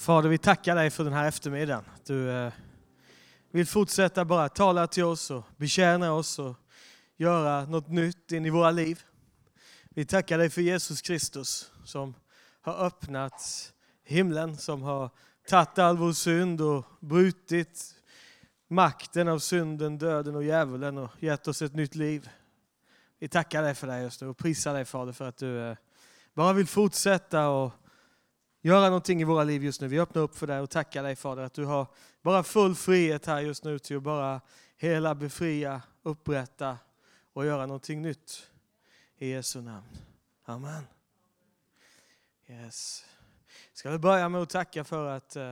Fader, vi tackar dig för den här eftermiddagen. Du eh, vill fortsätta bara tala till oss och betjäna oss och göra något nytt in i våra liv. Vi tackar dig för Jesus Kristus som har öppnat himlen, som har tagit all vår synd och brutit makten av synden, döden och djävulen och gett oss ett nytt liv. Vi tackar dig för det just nu och prisar dig Fader för att du eh, bara vill fortsätta och göra någonting i våra liv just nu. Vi öppnar upp för dig och tackar dig Fader att du har bara full frihet här just nu till att bara hela, befria, upprätta och göra någonting nytt. I Jesu namn. Amen. Yes. Jag ska börja med att tacka för att eh,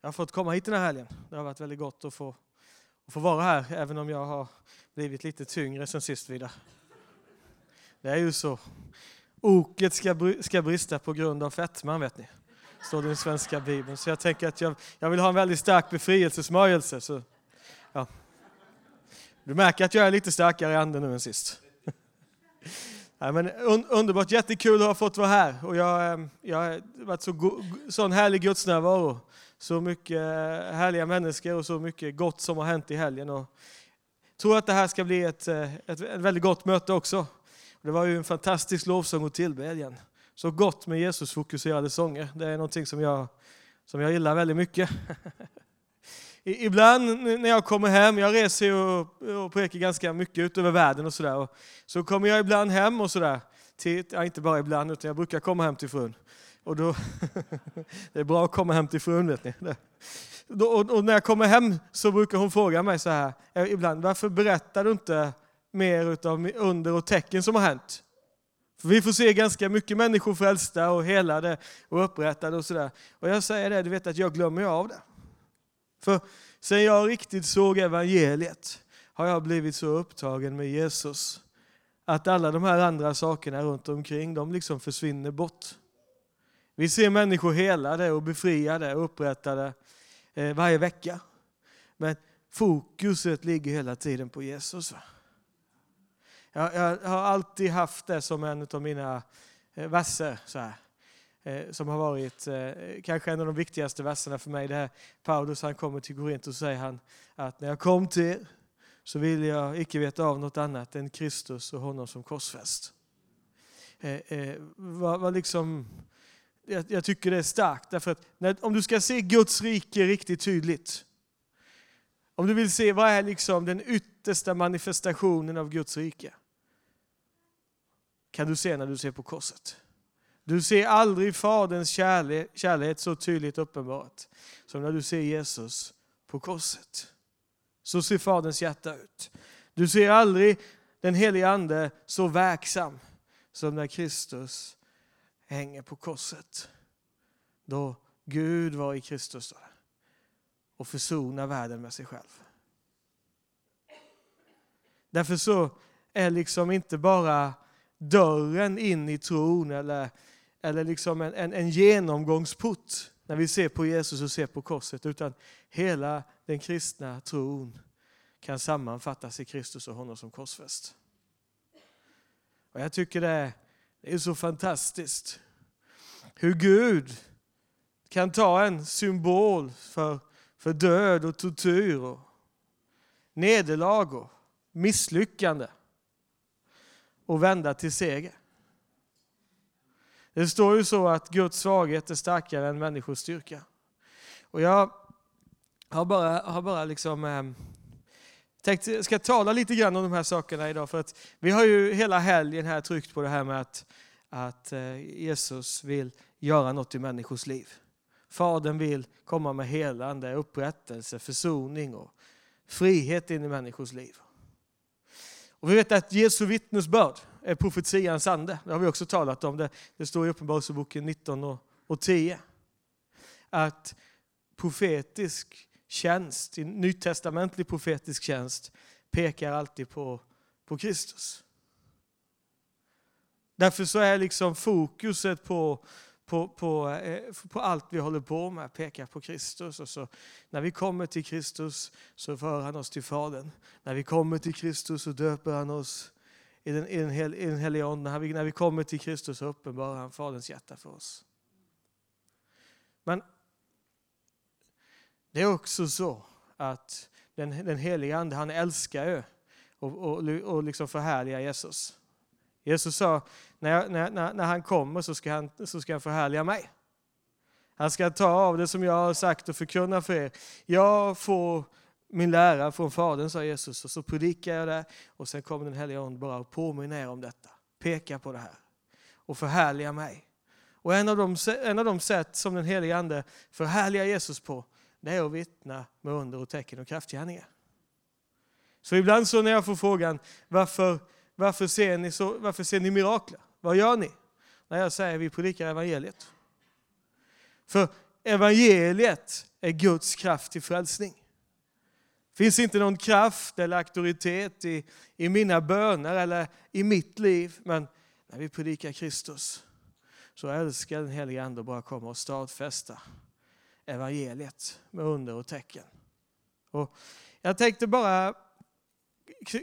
jag har fått komma hit den här helgen. Det har varit väldigt gott att få, att få vara här, även om jag har blivit lite tyngre sen sist Vida. Det är ju så. Oket ska, br ska brista på grund av fetman, vet ni. Står det i den svenska bibeln. Så jag tänker att jag, jag vill ha en väldigt stark befrielsesmörjelse. Så, ja. Du märker att jag är lite starkare i anden nu än sist. Ja, men un, underbart, jättekul att ha fått vara här. Och jag, eh, jag har varit så sån härlig gudsnärvaro. Så mycket eh, härliga människor och så mycket gott som har hänt i helgen. Och jag tror att det här ska bli ett, eh, ett, ett väldigt gott möte också. Det var ju en fantastisk lovsång och tillbedjan. Så gott med Jesus-fokuserade sånger. Det är någonting som jag, som jag gillar väldigt mycket. Ibland när jag kommer hem, jag reser och, och prekar ganska mycket ut över världen och sådär. Så kommer jag ibland hem och sådär. Ja, inte bara ibland, utan jag brukar komma hem till frun. Och då, det är bra att komma hem till frun vet ni. Och, och när jag kommer hem så brukar hon fråga mig så här eh, ibland, varför berättar du inte mer av under och tecken som har hänt. För vi får se ganska mycket människor frälsta och helade och upprättade och sådär. Och jag säger det, du vet att jag glömmer av det. För sen jag riktigt såg evangeliet har jag blivit så upptagen med Jesus att alla de här andra sakerna runt omkring, de liksom försvinner bort. Vi ser människor helade och befriade och upprättade eh, varje vecka. Men fokuset ligger hela tiden på Jesus. Va? Jag, jag, har alltid haft det som en av mina eh, verser. Så här, eh, som har varit eh, kanske en av de viktigaste verserna för mig. Det här Paulus han kommer till Korint och säger han att när jag kom till er så ville jag icke veta av något annat än Kristus och honom som korsfäst. Eh, eh, var, var liksom, jag, jag, tycker det är starkt, därför att när, om du ska se Guds rike riktigt tydligt, om du vill se vad är liksom den yttersta manifestationen av Guds rike, kan du se när du ser på korset. Du ser aldrig Faderns kärlek, kärlek så tydligt uppenbart som när du ser Jesus på korset. Så ser Faderns hjärta ut. Du ser aldrig den helige Ande så verksam som när Kristus hänger på korset. Då Gud var i Kristus och försonar världen med sig själv. Därför så är liksom inte bara dörren in i tron eller, eller liksom en, en, en genomgångsport när vi ser på Jesus och ser på korset, utan hela den kristna tron kan sammanfattas i Kristus och honom som korsfäst. Och jag tycker det är så fantastiskt hur Gud kan ta en symbol för, för död och tortyr och nederlag och misslyckande och vända till seger. Det står ju så att Guds svaghet är starkare än människors styrka. Och jag har bara, har bara liksom, eh, tänkt, ska tala lite grann om de här sakerna idag. För att vi har ju hela helgen här tryckt på det här med att, att eh, Jesus vill göra något i människors liv. Fadern vill komma med helande, upprättelse, försoning och frihet in i människors liv. Och vi vet att Jesu vittnesbörd är profetians ande. Det har vi också talat om. Det, det står i Uppenbarelseboken 19 och, och 10. Att profetisk tjänst, nytestamentlig profetisk tjänst, pekar alltid på, på Kristus. Därför så är liksom fokuset på på, på, eh, på allt vi håller på med pekar på Kristus. Och så, när vi kommer till Kristus så för han oss till Fadern. När vi kommer till Kristus så döper han oss i den, i den, hel, i den heliga Ande. När vi, när vi kommer till Kristus så uppenbarar han Faderns hjärta för oss. Men Det är också så att den, den heliga Ande, han älskar ju och, och, och liksom förhärligar Jesus. Jesus sa, när, när, när han kommer så ska han, så ska han förhärliga mig. Han ska ta av det som jag har sagt och förkunna för er. Jag får min lära från Fadern, sa Jesus, och så predikar jag det och sen kommer den heliga Ande bara och påminner er om detta, Pekar på det här och förhärliga mig. Och en av, de, en av de sätt som den helige Ande förhärligar Jesus på, det är att vittna med under och tecken och kraftgärningar. Så ibland så när jag får frågan, varför, varför, ser, ni så, varför ser ni mirakler? Vad gör ni? När jag säger vi predikar evangeliet. För evangeliet är Guds kraft till frälsning. Det finns inte någon kraft eller auktoritet i, i mina böner eller i mitt liv, men när vi predikar Kristus så älskar den helige Ande bara komma och stadfästa evangeliet med under och tecken. Och jag tänkte bara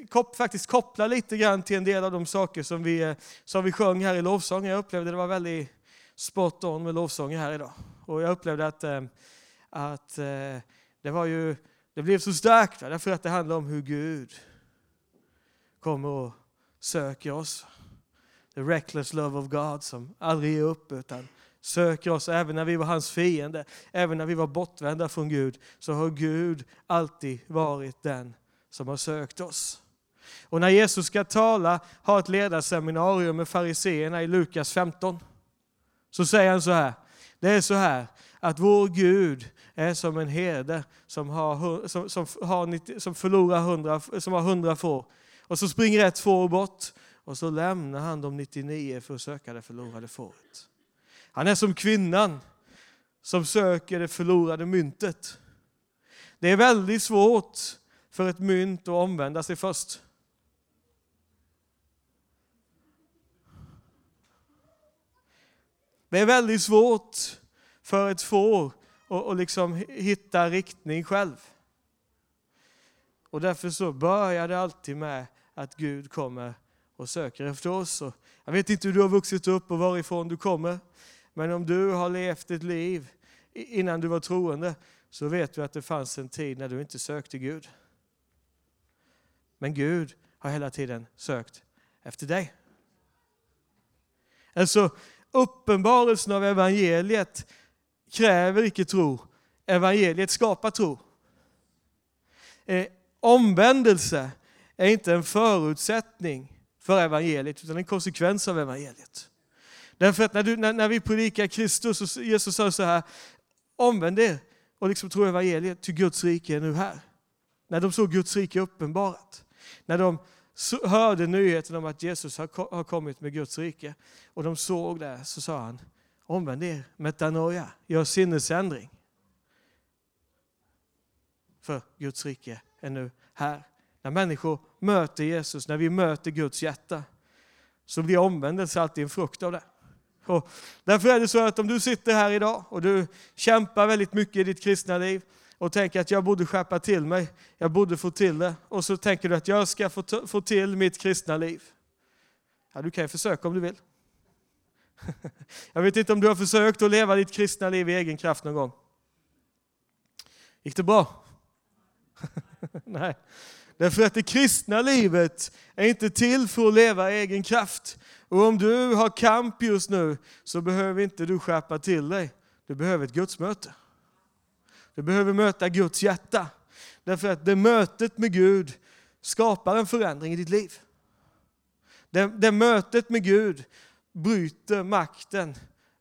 kop, faktiskt koppla lite grann till en del av de saker som vi, eh, som vi sjöng här i lovsång. Jag upplevde det var väldigt spot on med lovsånger här idag. Och jag upplevde att, eh, att eh, det var ju, det blev så starkt därför att det handlar om hur Gud kommer och söker oss. The reckless love of God som aldrig ger upp utan söker oss även när vi var hans fiende, även när vi var bortvända från Gud, så har Gud alltid varit den som har sökt oss. Och när Jesus ska tala, ha ett ledarseminarium med fariseerna i Lukas 15, så säger han så här, det är så här att vår Gud är som en herde som, har, som, som, har, som förlorar hundra, som har hundra får. Och så springer ett får bort och så lämnar han de 99 för att söka det förlorade fåret. Han är som kvinnan som söker det förlorade myntet. Det är väldigt svårt för ett mynt att omvända sig först. Det är väldigt svårt för ett får att liksom hitta riktning själv. Och därför så börjar det alltid med att Gud kommer och söker efter oss. Och jag vet inte hur du har vuxit upp och varifrån du kommer. Men om du har levt ett liv innan du var troende så vet du att det fanns en tid när du inte sökte Gud. Men Gud har hela tiden sökt efter dig. Alltså uppenbarelsen av evangeliet kräver icke tro. Evangeliet skapar tro. Eh, omvändelse är inte en förutsättning för evangeliet utan en konsekvens av evangeliet. Därför att när, du, när, när vi predikar Kristus, och Jesus sa så här, omvänd er och liksom tro evangeliet, till Guds rike är nu här. När de såg Guds rike uppenbarat. När de hörde nyheten om att Jesus har kommit med Guds rike och de såg det så sa han, omvänd er, metanoia, gör sinnesändring. För Guds rike är nu här. När människor möter Jesus, när vi möter Guds hjärta, så blir omvändelse alltid en frukt av det. Och därför är det så att om du sitter här idag och du kämpar väldigt mycket i ditt kristna liv och tänker att jag borde skärpa till mig, jag borde få till det. Och så tänker du att jag ska få, få till mitt kristna liv. Ja, du kan ju försöka om du vill. Jag vet inte om du har försökt att leva ditt kristna liv i egen kraft någon gång. Gick det bra? Nej. Därför att det kristna livet är inte till för att leva i egen kraft. Och om du har kamp just nu så behöver inte du skärpa till dig. Du behöver ett gudsmöte. Du behöver möta Guds hjärta. Därför att det mötet med Gud skapar en förändring i ditt liv. Det, det mötet med Gud bryter makten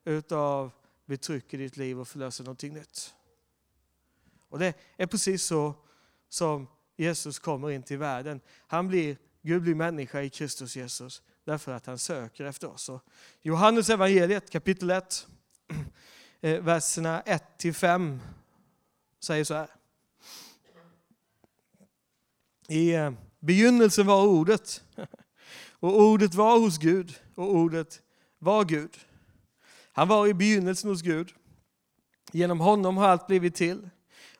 utav betryck i ditt liv och förlöser någonting nytt. Och det är precis så som Jesus kommer in till världen. Han blir, Gud blir människa i Kristus Jesus därför att han söker efter oss. Och Johannes evangeliet kapitel 1, eh, verserna 1-5 säger så här. I eh, begynnelsen var ordet och ordet var hos Gud och ordet var Gud. Han var i begynnelsen hos Gud. Genom honom har allt blivit till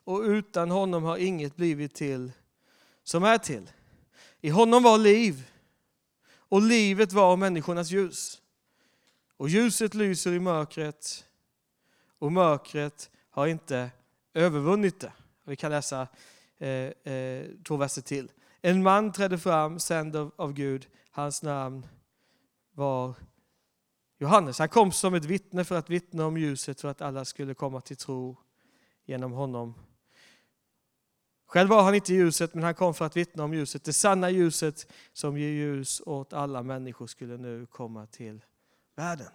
och utan honom har inget blivit till som är till. I honom var liv och livet var människornas ljus. Och ljuset lyser i mörkret och mörkret har inte övervunnit det. Vi kan läsa eh, eh, två verser till. En man trädde fram, sänd av, av Gud. Hans namn var Johannes. Han kom som ett vittne för att vittna om ljuset för att alla skulle komma till tro genom honom. Själv var han inte ljuset, men han kom för att vittna om ljuset. Det sanna ljuset som ger ljus åt alla människor skulle nu komma till världen.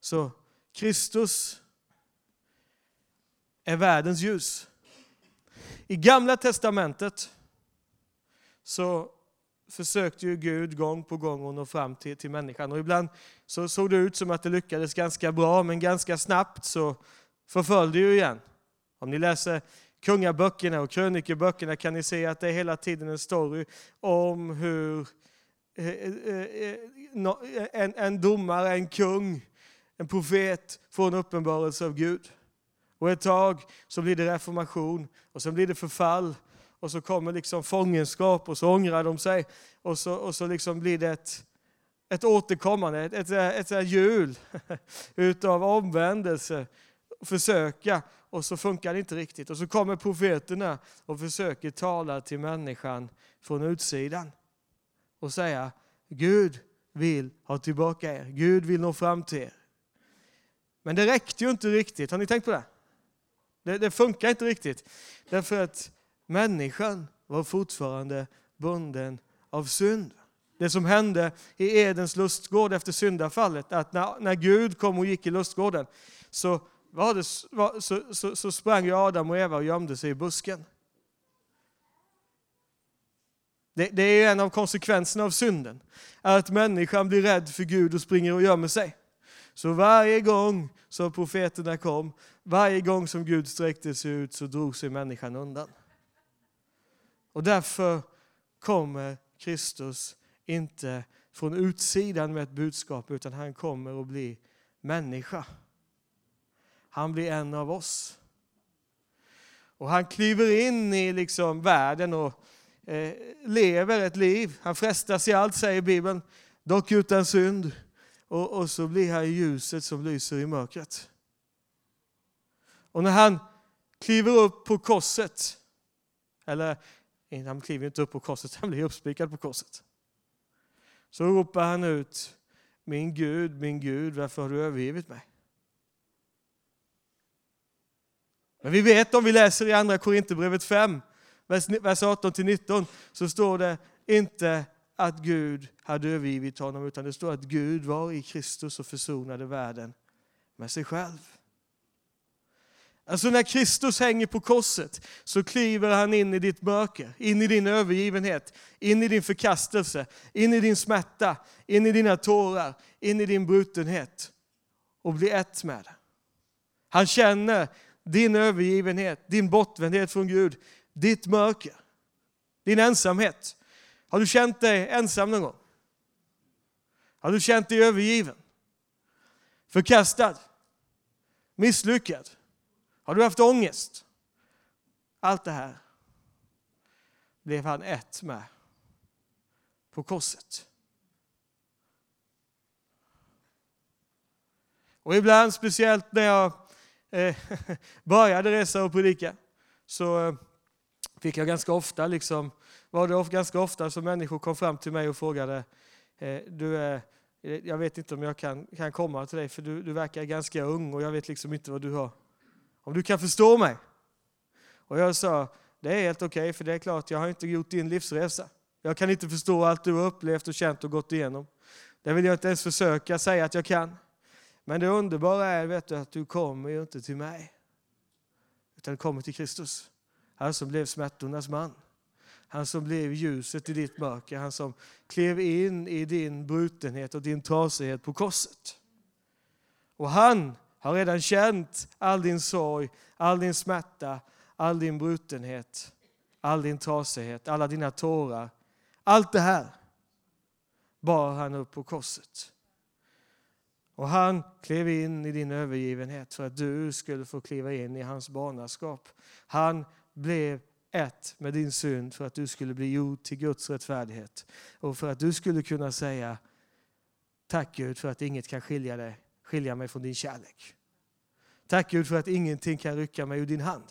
Så Kristus är världens ljus. I Gamla Testamentet så försökte ju Gud gång på gång att nå fram till, till människan. Och ibland så såg det ut som att det lyckades ganska bra, men ganska snabbt så förföll det ju igen. Om ni läser kungaböckerna och krönikeböckerna kan ni se att det är hela tiden en story om hur eh, eh, eh, en, en domare, en kung, en profet får en uppenbarelse av Gud. Och ett tag så blir det reformation och sen blir det förfall och så kommer liksom fångenskap och så ångrar de sig och så, och så liksom blir det ett, ett återkommande, ett, ett, ett, ett hjul utav omvändelse, försöka och så funkar det inte riktigt. Och så kommer profeterna och försöker tala till människan från utsidan och säga Gud vill ha tillbaka er, Gud vill nå fram till er. Men det räckte ju inte riktigt, har ni tänkt på det? Det, det funkar inte riktigt. Därför att människan var fortfarande bunden av synd. Det som hände i Edens lustgård efter syndafallet, att när, när Gud kom och gick i lustgården så, var det, så, så, så sprang Adam och Eva och gömde sig i busken. Det, det är en av konsekvenserna av synden, att människan blir rädd för Gud och springer och gömmer sig. Så varje gång som profeterna kom, varje gång som Gud sträckte sig ut så drog sig människan undan. Och därför kommer Kristus inte från utsidan med ett budskap utan han kommer att bli människa. Han blir en av oss. Och han kliver in i liksom världen och eh, lever ett liv. Han frestas i allt, säger Bibeln, dock utan synd. Och, och så blir han ljuset som lyser i mörkret. Och när han kliver upp på korset, eller han kliver inte upp på korset, han blir uppspikad på korset. Så ropar han ut, min Gud, min Gud, varför har du övergivit mig? Men vi vet om vi läser i andra Korinthierbrevet 5, vers 18-19, så står det inte att Gud hade övergivit honom, utan det står att Gud var i Kristus och försonade världen med sig själv. Alltså när Kristus hänger på korset så kliver han in i ditt mörker, in i din övergivenhet, in i din förkastelse, in i din smärta, in i dina tårar, in i din brutenhet och blir ett med det. Han känner din övergivenhet, din bortvändhet från Gud, ditt mörker, din ensamhet. Har du känt dig ensam någon gång? Har du känt dig övergiven? Förkastad? Misslyckad? Har du haft ångest? Allt det här blev han ett med på korset. Och ibland, speciellt när jag eh, började resa och predika, så eh, fick jag ganska ofta, liksom, var det ganska ofta som människor kom fram till mig och frågade, eh, du är, eh, jag vet inte om jag kan, kan komma till dig för du, du verkar ganska ung och jag vet liksom inte vad du har om du kan förstå mig. Och jag sa, det är helt okej, okay, för det är klart, jag har inte gjort din livsresa. Jag kan inte förstå allt du har upplevt och känt och gått igenom. Det vill jag inte ens försöka säga att jag kan. Men det underbara är vet du, att du kommer ju inte till mig. Utan kommer till Kristus. Han som blev smärtornas man. Han som blev ljuset i ditt mörker. Han som klev in i din brutenhet och din trasighet på korset. Och han har redan känt all din sorg, all din smärta, all din brutenhet, all din trasighet, alla dina tårar. Allt det här bar han upp på korset. Och han klev in i din övergivenhet för att du skulle få kliva in i hans barnaskap. Han blev ett med din synd för att du skulle bli gjord till Guds rättfärdighet. Och för att du skulle kunna säga Tack Gud för att inget kan skilja dig skilja mig från din kärlek. Tack Gud för att ingenting kan rycka mig ur din hand.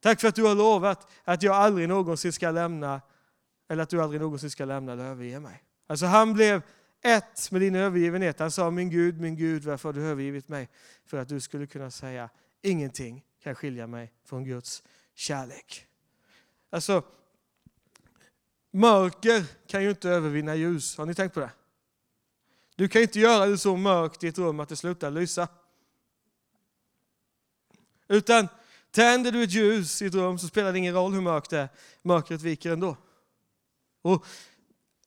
Tack för att du har lovat att jag aldrig någonsin ska lämna, eller att du aldrig någonsin ska lämna eller överge mig. Alltså han blev ett med din övergivenhet. Han sa, min Gud, min Gud, varför har du övergivit mig? För att du skulle kunna säga, ingenting kan skilja mig från Guds kärlek. Alltså, mörker kan ju inte övervinna ljus. Har ni tänkt på det? Du kan inte göra det så mörkt i ett rum att det slutar lysa. Utan tänder du ett ljus i ett rum så spelar det ingen roll hur mörkt det är. Mörkret viker ändå. Och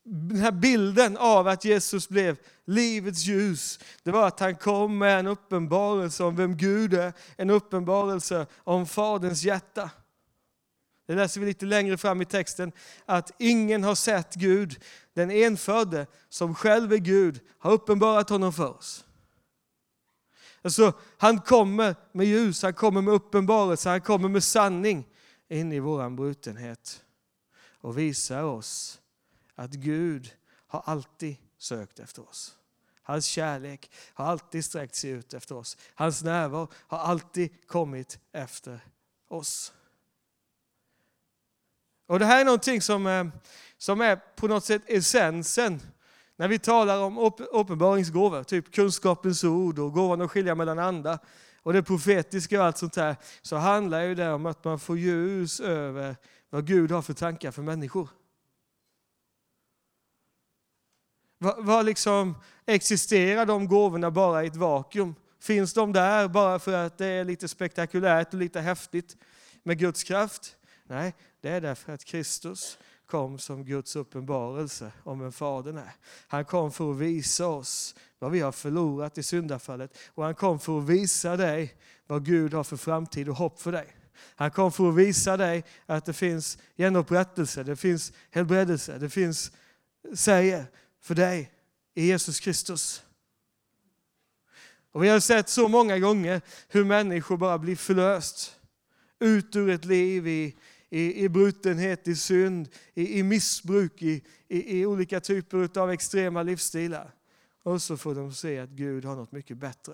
den här bilden av att Jesus blev livets ljus, det var att han kom med en uppenbarelse om vem Gud är, en uppenbarelse om Faderns hjärta. Det läser vi lite längre fram i texten, att ingen har sett Gud. Den enfödde, som själv är Gud, har uppenbarat honom för oss. Alltså, han kommer med ljus, han kommer med uppenbarelse, han kommer med sanning in i våran brutenhet och visar oss att Gud har alltid sökt efter oss. Hans kärlek har alltid sträckt sig ut efter oss. Hans närvaro har alltid kommit efter oss. Och Det här är någonting som, eh, som är på något sätt essensen när vi talar om uppenbaringsgåvor, typ kunskapens ord och gåvan att skilja mellan andra och det profetiska och allt sånt där, så handlar ju det om att man får ljus över vad Gud har för tankar för människor. Vad, vad liksom, existerar de gåvorna bara i ett vakuum? Finns de där bara för att det är lite spektakulärt och lite häftigt med Guds kraft? Nej, det är därför att Kristus kom som Guds uppenbarelse om vem Fadern är. Han kom för att visa oss vad vi har förlorat i syndafallet och han kom för att visa dig vad Gud har för framtid och hopp för dig. Han kom för att visa dig att det finns genupprättelse, det finns helbredelse, det finns säger för dig i Jesus Kristus. Och vi har sett så många gånger hur människor bara blir förlöst ut ur ett liv i, i, i brutenhet, i synd, i, i missbruk, i, i, i olika typer av extrema livsstilar. Och så får de se att Gud har något mycket bättre.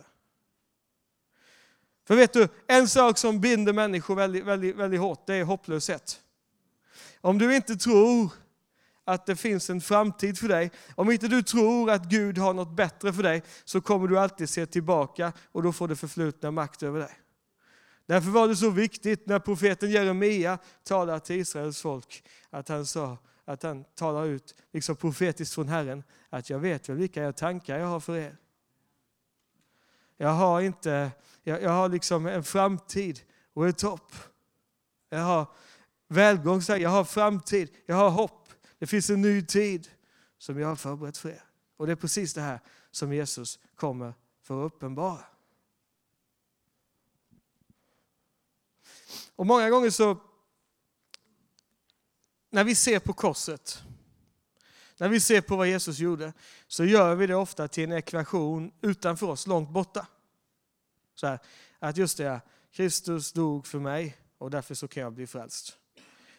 För vet du, en sak som binder människor väldigt, väldigt, väldigt hårt, det är hopplöshet. Om du inte tror att det finns en framtid för dig, om inte du tror att Gud har något bättre för dig, så kommer du alltid se tillbaka och då får det förflutna makt över dig. Därför var det så viktigt när profeten Jeremia talade till Israels folk, att han sa, att han talar ut liksom profetiskt från Herren, att jag vet väl vilka tankar jag har för er. Jag har, inte, jag, jag har liksom en framtid och ett hopp. Jag har välgång, jag har framtid, jag har hopp. Det finns en ny tid som jag har förberett för er. Och det är precis det här som Jesus kommer för att uppenbara. Och många gånger så, när vi ser på korset, när vi ser på vad Jesus gjorde, så gör vi det ofta till en ekvation utanför oss, långt borta. Så här, att just det, Kristus dog för mig och därför så kan jag bli frälst.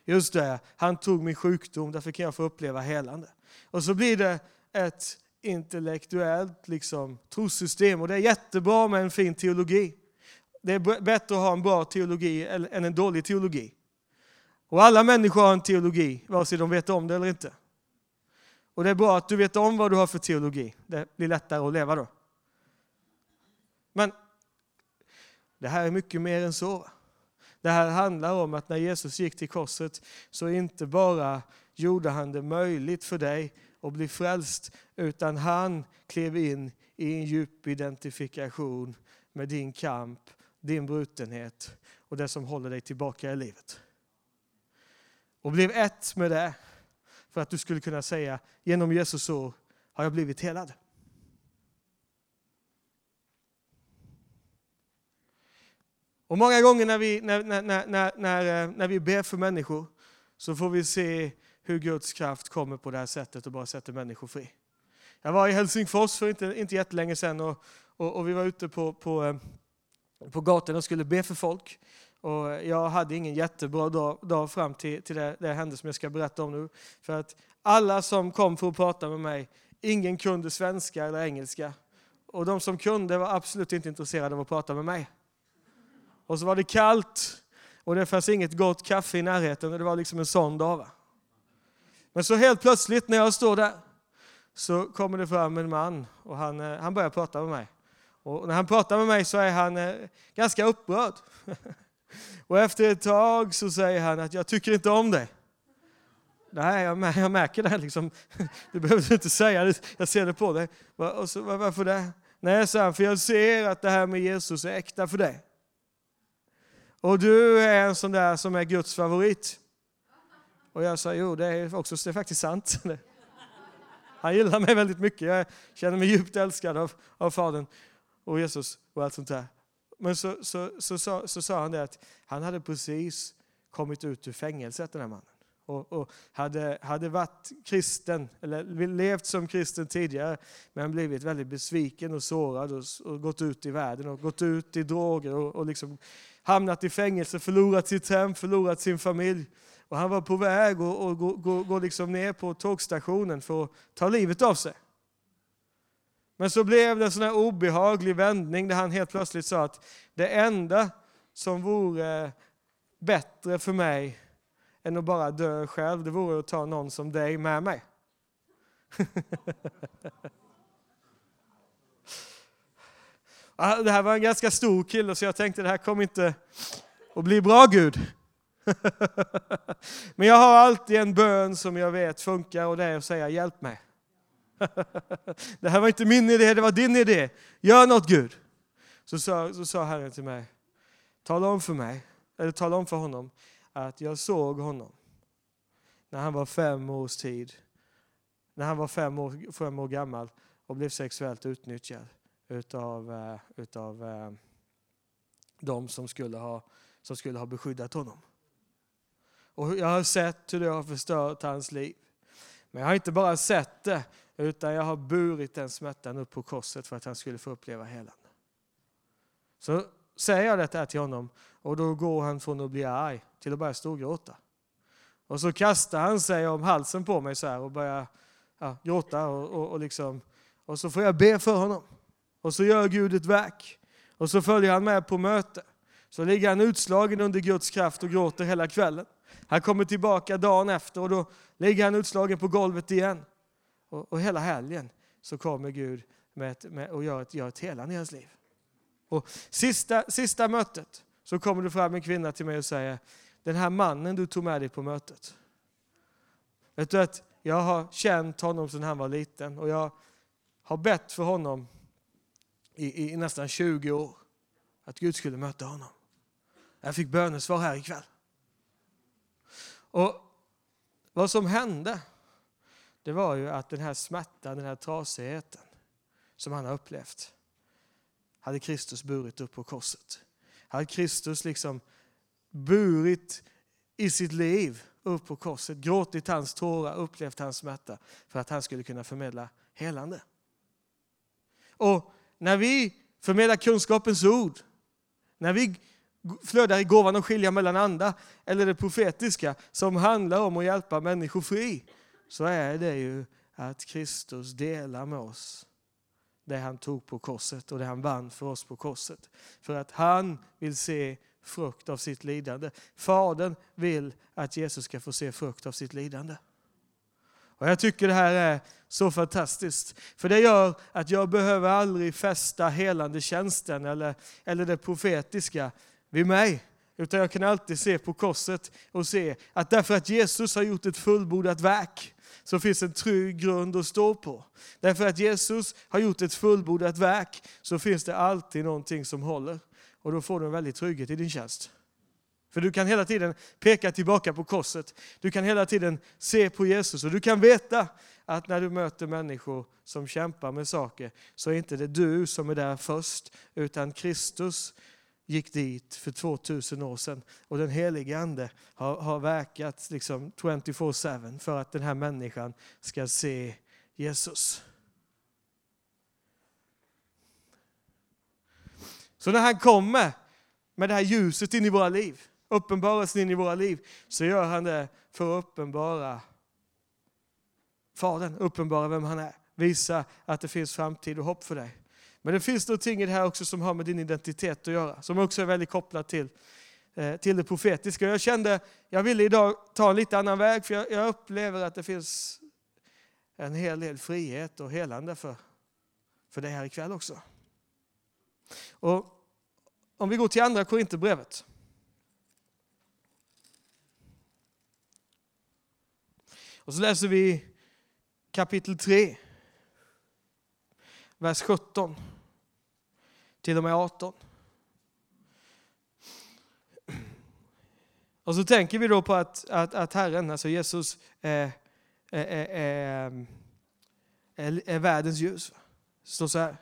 Just det, han tog min sjukdom, därför kan jag få uppleva helande. Och så blir det ett intellektuellt liksom, trossystem och det är jättebra med en fin teologi. Det är bättre att ha en bra teologi än en dålig teologi. Och alla människor har en teologi, vare sig de vet om det eller inte. Och det är bra att du vet om vad du har för teologi. Det blir lättare att leva då. Men det här är mycket mer än så. Det här handlar om att när Jesus gick till korset så inte bara gjorde han det möjligt för dig att bli frälst, utan han klev in i en djup identifikation med din kamp din brutenhet och det som håller dig tillbaka i livet. Och blev ett med det för att du skulle kunna säga genom Jesus så har jag blivit helad. Och många gånger när vi, när, när, när, när, eh, när vi ber för människor så får vi se hur Guds kraft kommer på det här sättet och bara sätter människor fri. Jag var i Helsingfors för inte, inte jättelänge sedan och, och, och vi var ute på, på eh, på gatan och skulle be för folk. Och jag hade ingen jättebra dag, dag fram till, till det, det hände som jag ska berätta om nu. För att alla som kom för att prata med mig, ingen kunde svenska eller engelska. Och de som kunde var absolut inte intresserade av att prata med mig. Och så var det kallt och det fanns inget gott kaffe i närheten och det var liksom en sån dag. Va? Men så helt plötsligt när jag står där så kommer det fram en man och han, eh, han börjar prata med mig. Och när han pratar med mig så är han eh, ganska upprörd. Och efter ett tag så säger han att jag tycker inte om dig. Nej, jag, jag märker det. Liksom. Du behöver inte säga det, jag ser det på dig. Och så, varför det? Nej, sa han, för jag ser att det här med Jesus är äkta för dig. Och du är en sån där som är Guds favorit. Och jag sa, jo det är, också, det är faktiskt sant. Han gillar mig väldigt mycket. Jag känner mig djupt älskad av, av Fadern och Jesus och allt sånt där. Men så, så, så, så, så sa han det att han hade precis kommit ut ur fängelset den här mannen. Och, och, hade, hade varit kristen, eller levt som kristen tidigare, men blivit väldigt besviken och sårad och, och gått ut i världen och gått ut i droger och, och liksom hamnat i fängelse, förlorat sitt hem, förlorat sin familj. Och han var på väg att gå, gå, gå liksom ner på tågstationen för att ta livet av sig. Men så blev det en sån här obehaglig vändning där han helt plötsligt sa att det enda som vore bättre för mig än att bara dö själv, det vore att ta någon som dig med mig. Ah, det här var en ganska stor kille så jag tänkte det här kommer inte att bli bra Gud. Men jag har alltid en bön som jag vet funkar och det är att säga hjälp mig. Det här var inte min idé, det var din idé. Gör något Gud. Så sa, så sa Herren till mig, tala om för mig, eller tala om för honom att jag såg honom när han var fem års tid, när han var fem år, fem år gammal och blev sexuellt utnyttjad utav, uh, utav eh, uh, de som skulle, ha, som skulle ha beskyddat honom. Och jag har sett hur det har förstört hans liv. Men jag har inte bara sett det, utan jag har burit den smärtan upp på korset för att han skulle få uppleva helande. Så säger jag detta till honom och då går han från att bli arg till att börja storgråta. Och så kastar han sig om halsen på mig så här och börjar ja, gråta och, och, och, liksom, och så får jag be för honom. Och så gör Gud ett verk. Och så följer han med på möte. Så ligger han utslagen under Guds kraft och gråter hela kvällen. Han kommer tillbaka dagen efter och då ligger han utslagen på golvet igen. Och, och hela helgen så kommer Gud med ett, med, och gör ett, gör ett helande i hans liv. Och sista, sista mötet så kommer det fram en kvinna till mig och säger, den här mannen du tog med dig på mötet. Vet du att jag har känt honom sedan han var liten och jag har bett för honom i, i nästan 20 år. Att Gud skulle möta honom. Jag fick bönesvar här ikväll. Och vad som hände, det var ju att den här smärtan, den här trasigheten som han har upplevt, hade Kristus burit upp på korset. Hade Kristus liksom burit i sitt liv upp på korset, gråtit hans tårar, upplevt hans smärta för att han skulle kunna förmedla helande. Och när vi förmedlar kunskapens ord, när vi flödar i gåvan att skilja mellan andra, eller det profetiska som handlar om att hjälpa människor fri, så är det ju att Kristus delar med oss det han tog på korset och det han vann för oss på korset. För att han vill se frukt av sitt lidande. Fadern vill att Jesus ska få se frukt av sitt lidande. Och Jag tycker det här är så fantastiskt. För det gör att jag behöver aldrig fästa helande tjänsten eller, eller det profetiska vid mig. Utan jag kan alltid se på korset och se att därför att Jesus har gjort ett fullbordat verk så finns en trygg grund att stå på. Därför att Jesus har gjort ett fullbordat verk så finns det alltid någonting som håller. Och då får du en väldig trygghet i din tjänst. För du kan hela tiden peka tillbaka på korset. Du kan hela tiden se på Jesus och du kan veta att när du möter människor som kämpar med saker så är inte det du som är där först utan Kristus gick dit för 2000 år sedan och den helige Ande har, har verkat liksom 24-7 för att den här människan ska se Jesus. Så när han kommer med det här ljuset in i våra liv, uppenbarelsen in i våra liv, så gör han det för att uppenbara Fadern, uppenbara vem han är. Visa att det finns framtid och hopp för dig. Men det finns någonting i det här också som har med din identitet att göra, som också är väldigt kopplat till eh, till det profetiska. Jag kände, jag ville idag ta en lite annan väg för jag, jag upplever att det finns en hel del frihet och helande för, för det här ikväll också. Och om vi går till andra Korinthierbrevet. Och så läser vi kapitel 3, vers 17 till och med 18. Och så tänker vi då på att, att, att Herren, alltså Jesus, är, är, är, är, är världens ljus. Det står så här,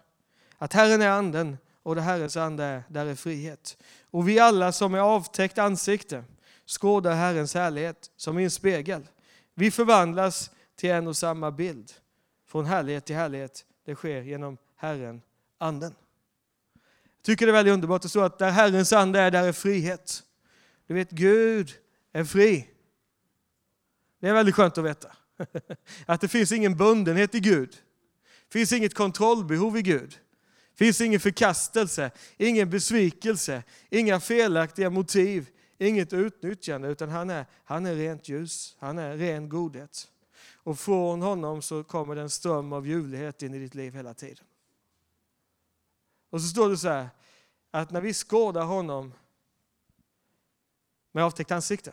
att Herren är anden och det Herrens ande är, där är frihet. Och vi alla som är avtäckt ansikte skådar Herrens härlighet som i en spegel. Vi förvandlas till en och samma bild. Från härlighet till härlighet. Det sker genom Herren, Anden. Tycker det är väldigt underbart. Det står att där Herrens ande är, där är frihet. Du vet, Gud är fri. Det är väldigt skönt att veta. Att det finns ingen bundenhet i Gud. Det finns inget kontrollbehov i Gud. Det finns ingen förkastelse, ingen besvikelse, inga felaktiga motiv, inget utnyttjande, utan han är, han är rent ljus, han är ren godhet. Och från honom så kommer det en ström av ljuvlighet in i ditt liv hela tiden. Och så står det så här, att när vi skådar honom med avtäckt ansikte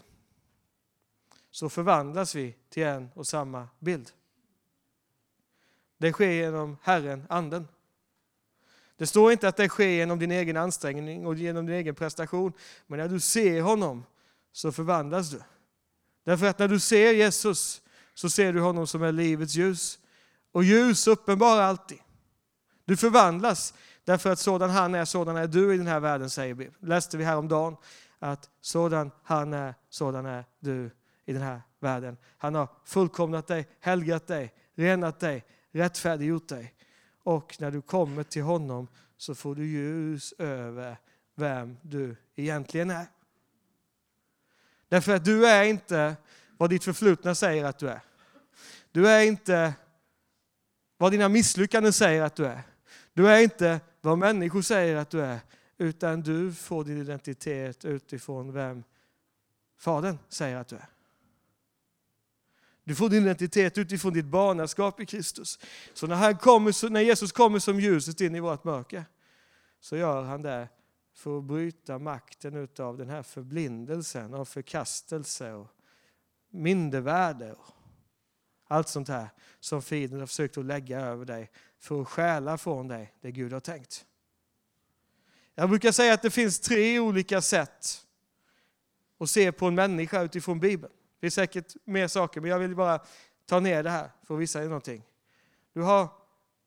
så förvandlas vi till en och samma bild. Det sker genom Herren, Anden. Det står inte att det sker genom din egen ansträngning och genom din egen prestation. Men när du ser honom så förvandlas du. Därför att när du ser Jesus så ser du honom som är livets ljus. Och ljus uppenbarar alltid. Du förvandlas därför att sådan han är, sådan är du i den här världen, säger vi. läste vi häromdagen att sådan han är, sådan är du i den här världen. Han har fullkomnat dig, helgat dig, renat dig, rättfärdiggjort dig. Och när du kommer till honom så får du ljus över vem du egentligen är. Därför att du är inte vad ditt förflutna säger att du är. Du är inte vad dina misslyckanden säger att du är. Du är inte vad människor säger att du är, utan du får din identitet utifrån vem Fadern säger att du är. Du får din identitet utifrån ditt barnaskap i Kristus. Så när, han kommer, när Jesus kommer som ljuset in i vårt mörker så gör han det för att bryta makten av den här förblindelsen av förkastelse och mindervärde och allt sånt här som fienden har försökt att lägga över dig för att stjäla från dig det Gud har tänkt. Jag brukar säga att det finns tre olika sätt att se på en människa utifrån Bibeln. Det är säkert mer saker, men jag vill bara ta ner det här för att visa er någonting. Du har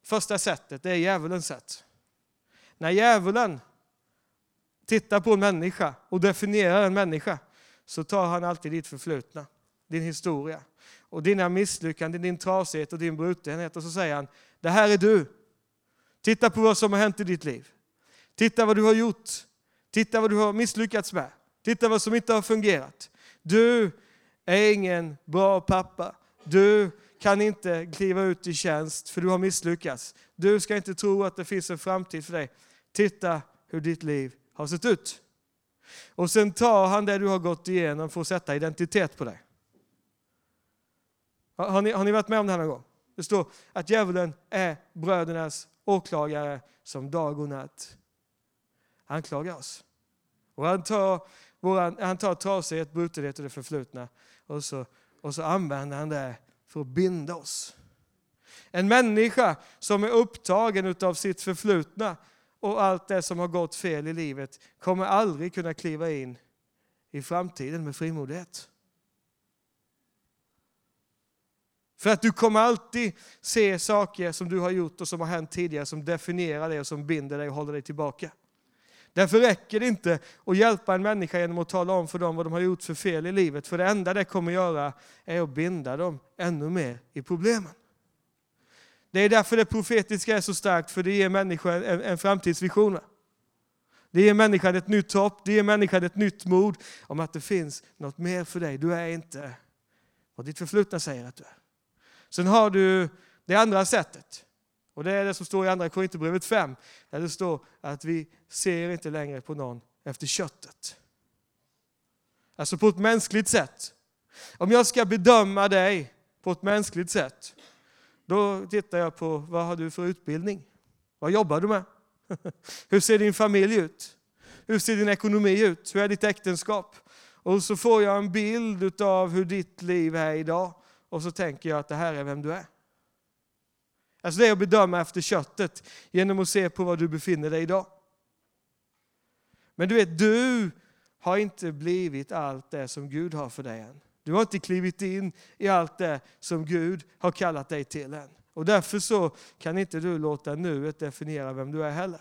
första sättet, det är djävulens sätt. När djävulen tittar på en människa och definierar en människa så tar han alltid ditt förflutna, din historia och dina misslyckanden, din trasighet och din brutenhet och så säger han, det här är du. Titta på vad som har hänt i ditt liv. Titta vad du har gjort. Titta vad du har misslyckats med. Titta vad som inte har fungerat. Du är ingen bra pappa. Du kan inte kliva ut i tjänst för du har misslyckats. Du ska inte tro att det finns en framtid för dig. Titta hur ditt liv har sett ut. Och sen tar han det du har gått igenom för att sätta identitet på dig. Har ni, har ni varit med om det här någon gång? Det står att djävulen är brödernas åklagare som dag och natt anklagar oss. Och han tar, våran, han tar trasighet, brutenhet och det förflutna och så, och så använder han det för att binda oss. En människa som är upptagen av sitt förflutna och allt det som har gått fel i livet kommer aldrig kunna kliva in i framtiden med frimodighet. För att du kommer alltid se saker som du har gjort och som har hänt tidigare som definierar dig och som binder dig och håller dig tillbaka. Därför räcker det inte att hjälpa en människa genom att tala om för dem vad de har gjort för fel i livet. För det enda det kommer göra är att binda dem ännu mer i problemen. Det är därför det profetiska är så starkt, för det ger människan en, en framtidsvision. Det ger människan ett nytt hopp, det ger människan ett nytt mod om att det finns något mer för dig. Du är inte vad ditt förflutna säger att du är. Sen har du det andra sättet. Och det är det som står i andra Korinthierbrevet 5, där det står att vi ser inte längre på någon efter köttet. Alltså på ett mänskligt sätt. Om jag ska bedöma dig på ett mänskligt sätt, då tittar jag på vad har du för utbildning? Vad jobbar du med? Hur ser din familj ut? Hur ser din ekonomi ut? Hur är ditt äktenskap? Och så får jag en bild av hur ditt liv är idag. Och så tänker jag att det här är vem du är. Alltså det är att bedöma efter köttet genom att se på var du befinner dig idag. Men du vet, du har inte blivit allt det som Gud har för dig än. Du har inte klivit in i allt det som Gud har kallat dig till än. Och därför så kan inte du låta nuet definiera vem du är heller.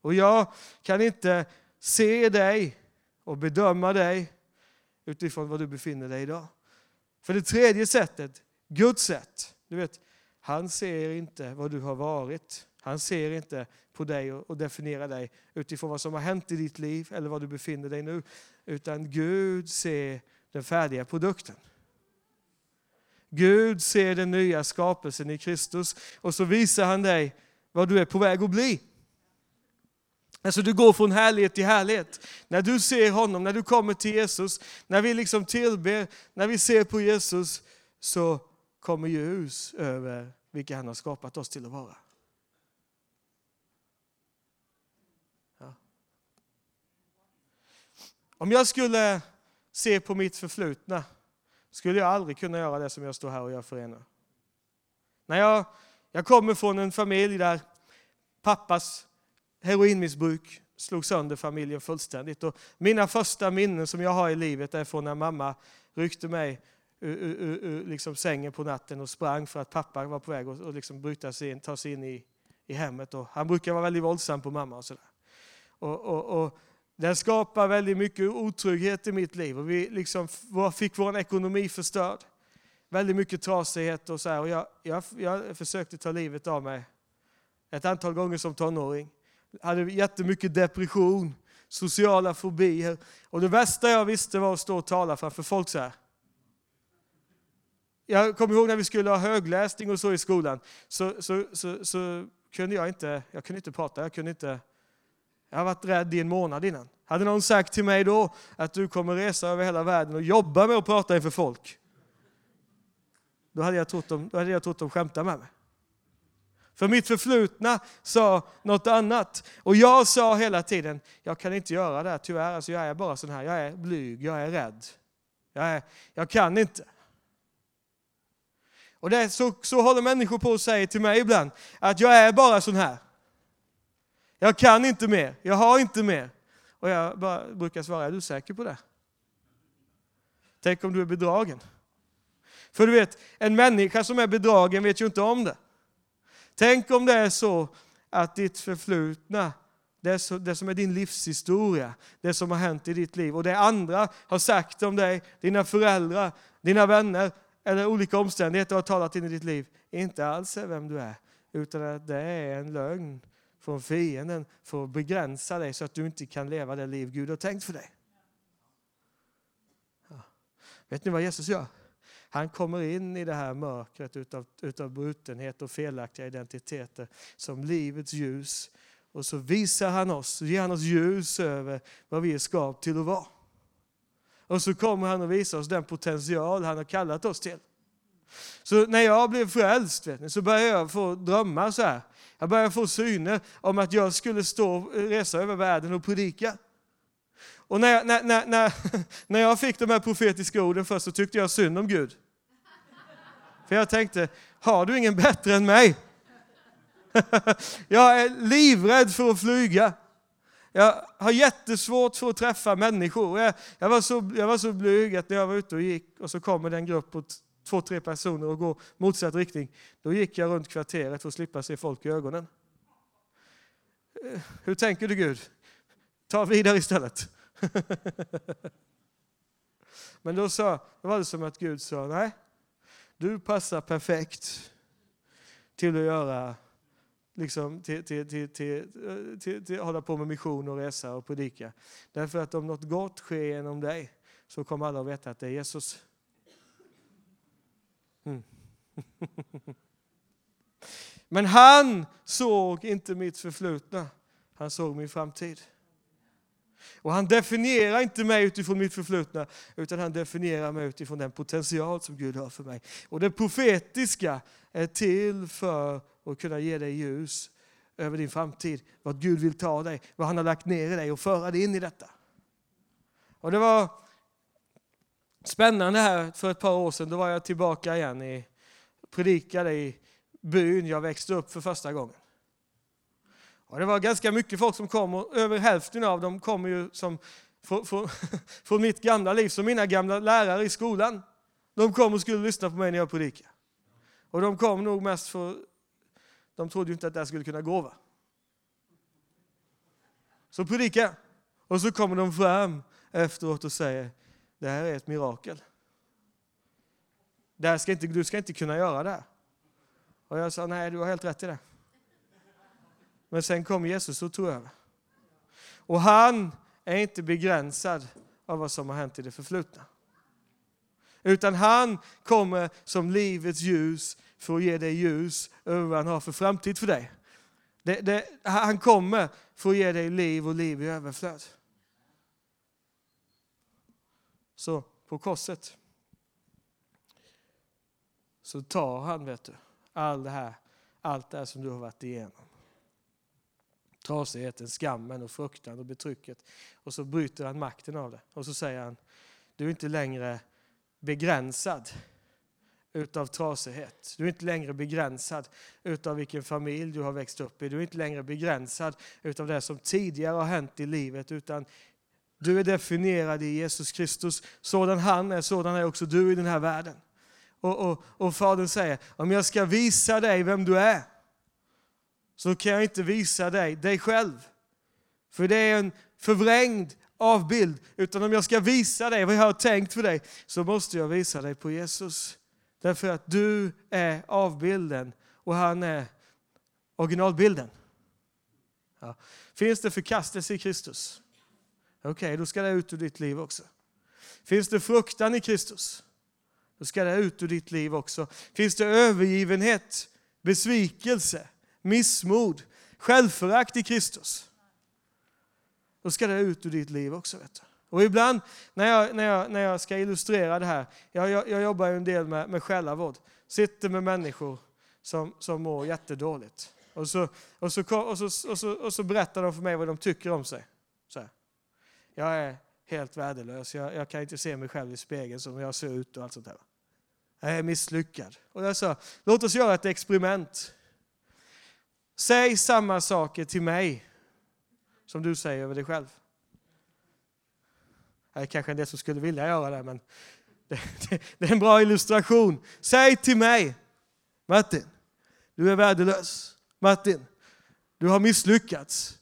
Och jag kan inte se dig och bedöma dig utifrån var du befinner dig idag. För det tredje sättet, Guds sätt. Du vet, han ser inte vad du har varit. Han ser inte på dig och definierar dig utifrån vad som har hänt i ditt liv eller var du befinner dig nu. Utan Gud ser den färdiga produkten. Gud ser den nya skapelsen i Kristus och så visar han dig vad du är på väg att bli. Alltså du går från härlighet till härlighet. När du ser honom, när du kommer till Jesus, när vi liksom tillber, när vi ser på Jesus så kommer ljus över vilka han har skapat oss till att vara. Ja. Om jag skulle se på mitt förflutna skulle jag aldrig kunna göra det som jag står här och gör för er nu. När jag, jag kommer från en familj där pappas heroinmissbruk slog sönder familjen fullständigt. Och mina första minnen som jag har i livet är från när mamma ryckte mig ur, ur, ur ur liksom sängen på natten och sprang för att pappa var på väg att och liksom bryta sig in, ta sig in i, i hemmet. Och han brukar vara väldigt våldsam på mamma och sådär. Och, och, och den skapar väldigt mycket otrygghet i mitt liv och vi liksom fick vår ekonomi förstörd. Väldigt mycket trasighet och så här. Och jag, jag, jag försökte ta livet av mig ett antal gånger som tonåring. Hade jättemycket depression, sociala fobier. Och det värsta jag visste var att stå och tala framför folk så här. Jag kommer ihåg när vi skulle ha högläsning och så i skolan. Så, så, så, så kunde jag inte, jag kunde inte prata, jag kunde inte jag har varit rädd i en månad innan. Hade någon sagt till mig då att du kommer resa över hela världen och jobba med att prata inför folk. Då hade jag trott de, då hade jag trott de skämtade med mig. För mitt förflutna sa något annat. Och jag sa hela tiden, jag kan inte göra det här tyvärr. Alltså jag är bara sån här, jag är blyg, jag är rädd. Jag, är, jag kan inte. Och det, så, så håller människor på att säga till mig ibland, att jag är bara sån här. Jag kan inte mer, jag har inte mer. Och jag bara brukar svara, är du säker på det? Tänk om du är bedragen? För du vet, en människa som är bedragen vet ju inte om det. Tänk om det är så att ditt förflutna, det, så, det som är din livshistoria, det som har hänt i ditt liv och det andra har sagt om dig, dina föräldrar, dina vänner eller olika omständigheter har talat in i ditt liv, inte alls är vem du är, utan att det är en lögn från fienden för att begränsa dig så att du inte kan leva det liv Gud har tänkt för dig. Ja. Vet ni vad Jesus gör? Han kommer in i det här mörkret utav, utav brutenhet och felaktiga identiteter som livets ljus. Och så visar han oss, ger han oss ljus över vad vi är skapade till att vara. Och så kommer han och visar oss den potential han har kallat oss till. Så när jag blev frälst vet ni, så började jag få drömmar så här. Jag började få syner om att jag skulle stå resa över världen och predika. Och när jag, när, när, när, när jag fick de här profetiska orden först så tyckte jag synd om Gud. För jag tänkte, har du ingen bättre än mig? Jag är livrädd för att flyga. Jag har jättesvårt för att träffa människor. Jag, jag, var så, jag var så blyg att när jag var ute och gick och så kommer det en grupp på två, tre personer och går motsatt riktning. Då gick jag runt kvarteret för att slippa se folk i ögonen. Eh, hur tänker du Gud? Ta vidare istället. Men då, sa, då var det som att Gud sa, nej, du passar perfekt till att göra liksom, till, till, till, till, till, till, hålla på med mission och resa och predika. Därför att om något gott sker genom dig så kommer alla att veta att det är Jesus. Mm. Men han såg inte mitt förflutna, han såg min framtid. Och han definierar inte mig utifrån mitt förflutna, utan han definierar mig utifrån den potential som Gud har för mig. Och det profetiska är till för att kunna ge dig ljus över din framtid, vad Gud vill ta dig, vad han har lagt ner i dig och föra dig in i detta. Och det var spännande här för ett par år sedan, då var jag tillbaka igen i predikade i byn jag växte upp för första gången. Och det var ganska mycket folk som kom och över hälften av dem kom ju som, från, från, från mitt gamla liv, som mina gamla lärare i skolan. De kom och skulle lyssna på mig när jag predikade. Och de kom nog mest för, de trodde ju inte att det här skulle kunna gå va. Så predika. Och så kommer de fram efteråt och säger, det här är ett mirakel. Det ska inte, du ska inte kunna göra det här. Och jag sa, nej du har helt rätt i det. Men sen kom Jesus och tog över. Och han är inte begränsad av vad som har hänt i det förflutna. Utan han kommer som livets ljus för att ge dig ljus över vad han har för framtid för dig. Det, det, han kommer för att ge dig liv och liv i överflöd. Så på korset så tar han vet du, all det här, allt det här som du har varit igenom. Trasigheten, skammen och fruktan och betrycket. Och så bryter han makten av det. Och så säger han, du är inte längre begränsad utav trasighet. Du är inte längre begränsad utav vilken familj du har växt upp i. Du är inte längre begränsad utav det som tidigare har hänt i livet. Utan du är definierad i Jesus Kristus. Sådan han är, sådan är också du i den här världen. Och, och, och Fadern säger, om jag ska visa dig vem du är, så kan jag inte visa dig dig själv. För det är en förvrängd avbild. Utan om jag ska visa dig vad jag har tänkt för dig, så måste jag visa dig på Jesus. Därför att du är avbilden och han är originalbilden. Ja. Finns det förkastelse i Kristus? Okej, okay, då ska det ut ur ditt liv också. Finns det fruktan i Kristus? Då ska det ut ur ditt liv också. Finns det övergivenhet, besvikelse, missmod, självförakt i Kristus? Då ska det ut ur ditt liv också. Vet du. Och ibland när jag, när, jag, när jag ska illustrera det här, jag, jag, jag jobbar ju en del med, med själavård, sitter med människor som, som mår jättedåligt. Och så, och, så, och, så, och, så, och så berättar de för mig vad de tycker om sig. Så här. Jag är helt värdelös, jag, jag kan inte se mig själv i spegeln som jag ser ut och allt sånt där. Jag är misslyckad. Och jag sa, låt oss göra ett experiment. Säg samma saker till mig som du säger över dig själv. Det är kanske en del som skulle vilja göra det, men det, det, det är en bra illustration. Säg till mig, Martin, du är värdelös. Martin, du har misslyckats.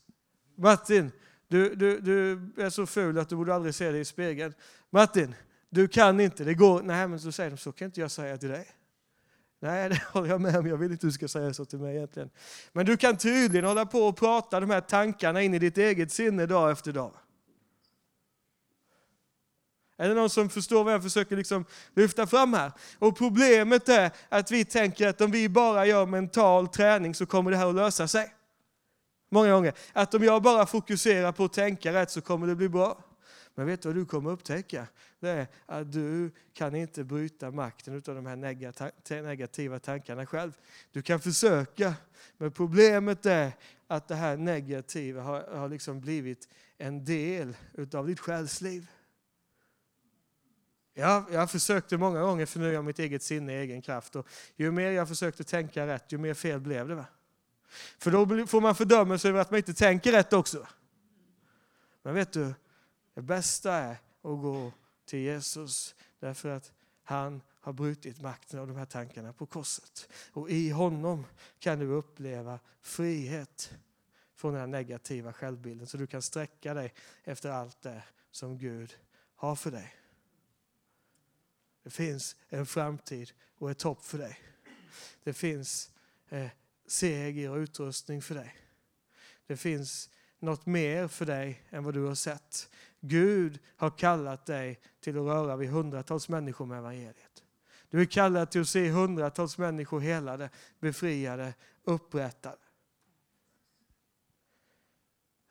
Martin, du, du, du är så ful att du borde aldrig se dig i spegeln. Martin, du kan inte, det går. Nej, men så säger de, så kan inte jag säga till dig. Nej, det håller jag med om. Jag vill inte att du ska säga så till mig egentligen. Men du kan tydligen hålla på och prata de här tankarna in i ditt eget sinne dag efter dag. Är det någon som förstår vad jag försöker liksom lyfta fram här? Och problemet är att vi tänker att om vi bara gör mental träning så kommer det här att lösa sig. Många gånger. Att om jag bara fokuserar på att tänka rätt så kommer det bli bra. Men vet du vad du kommer upptäcka? Det är att du kan inte bryta makten av de här negativa tankarna själv. Du kan försöka, men problemet är att det här negativa har, har liksom blivit en del av ditt själsliv. Jag, jag försökte många gånger förnya mitt eget sinne i egen kraft. Och ju mer jag försökte tänka rätt, ju mer fel blev det. Va? För då får man fördömelse över att man inte tänker rätt också. Men vet du, det bästa är att gå till Jesus därför att han har brutit makten av de här tankarna på korset. Och i honom kan du uppleva frihet från den här negativa självbilden så du kan sträcka dig efter allt det som Gud har för dig. Det finns en framtid och ett hopp för dig. Det finns eh, seger och utrustning för dig. Det finns något mer för dig än vad du har sett. Gud har kallat dig till att röra vid hundratals människor med evangeliet. Du är kallad till att se hundratals människor helade, befriade, upprättade.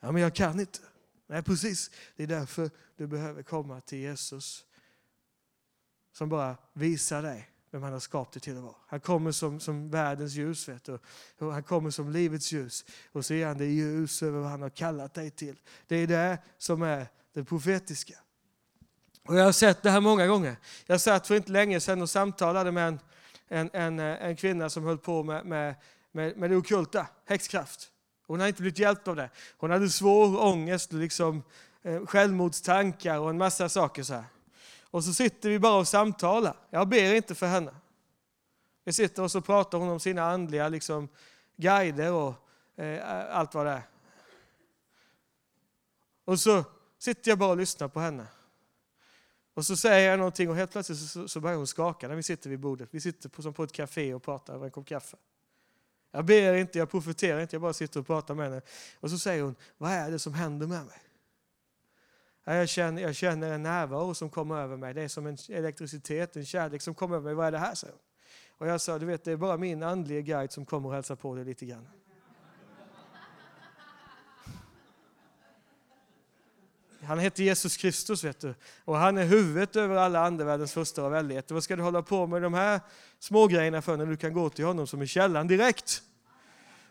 Ja, men jag kan inte. Nej, precis. Det är därför du behöver komma till Jesus. Som bara visar dig vem han har skapat dig till att vara. Han kommer som, som världens ljus, vet du. Han kommer som livets ljus. Och så är han det ljus över vad han har kallat dig till. Det är det som är det profetiska. Och jag har sett det här många gånger. Jag satt för inte länge sedan och samtalade med en, en, en, eh, en kvinna som höll på med, med, med, med det okulta, häxkraft. Hon hade inte blivit hjälpt av det. Hon hade svår ångest, liksom, eh, självmordstankar och en massa saker. så här. Och så sitter vi bara och samtalar. Jag ber inte för henne. Vi sitter och så pratar hon om sina andliga liksom, guider och eh, allt vad det är. Och så sitter jag bara och lyssnar på henne. Och så säger jag någonting och helt plötsligt så, så börjar hon skaka när vi sitter vid bordet. Vi sitter på, som på ett café och pratar över en kopp kaffe. Jag ber inte, jag profeterar inte, jag bara sitter och pratar med henne. Och så säger hon, vad är det som händer med mig? Jag känner, jag känner en närvaro som kommer över mig. Det är som en elektricitet, en kärlek som kommer över mig. Vad är det här? säger hon. Och jag sa, du vet, det är bara min andliga guide som kommer och hälsar på dig lite grann. Han heter Jesus Kristus, vet du. Och han är huvudet över alla andevärldens första och väldigheter. Vad ska du hålla på med de här smågrejerna för när du kan gå till honom som är källan direkt?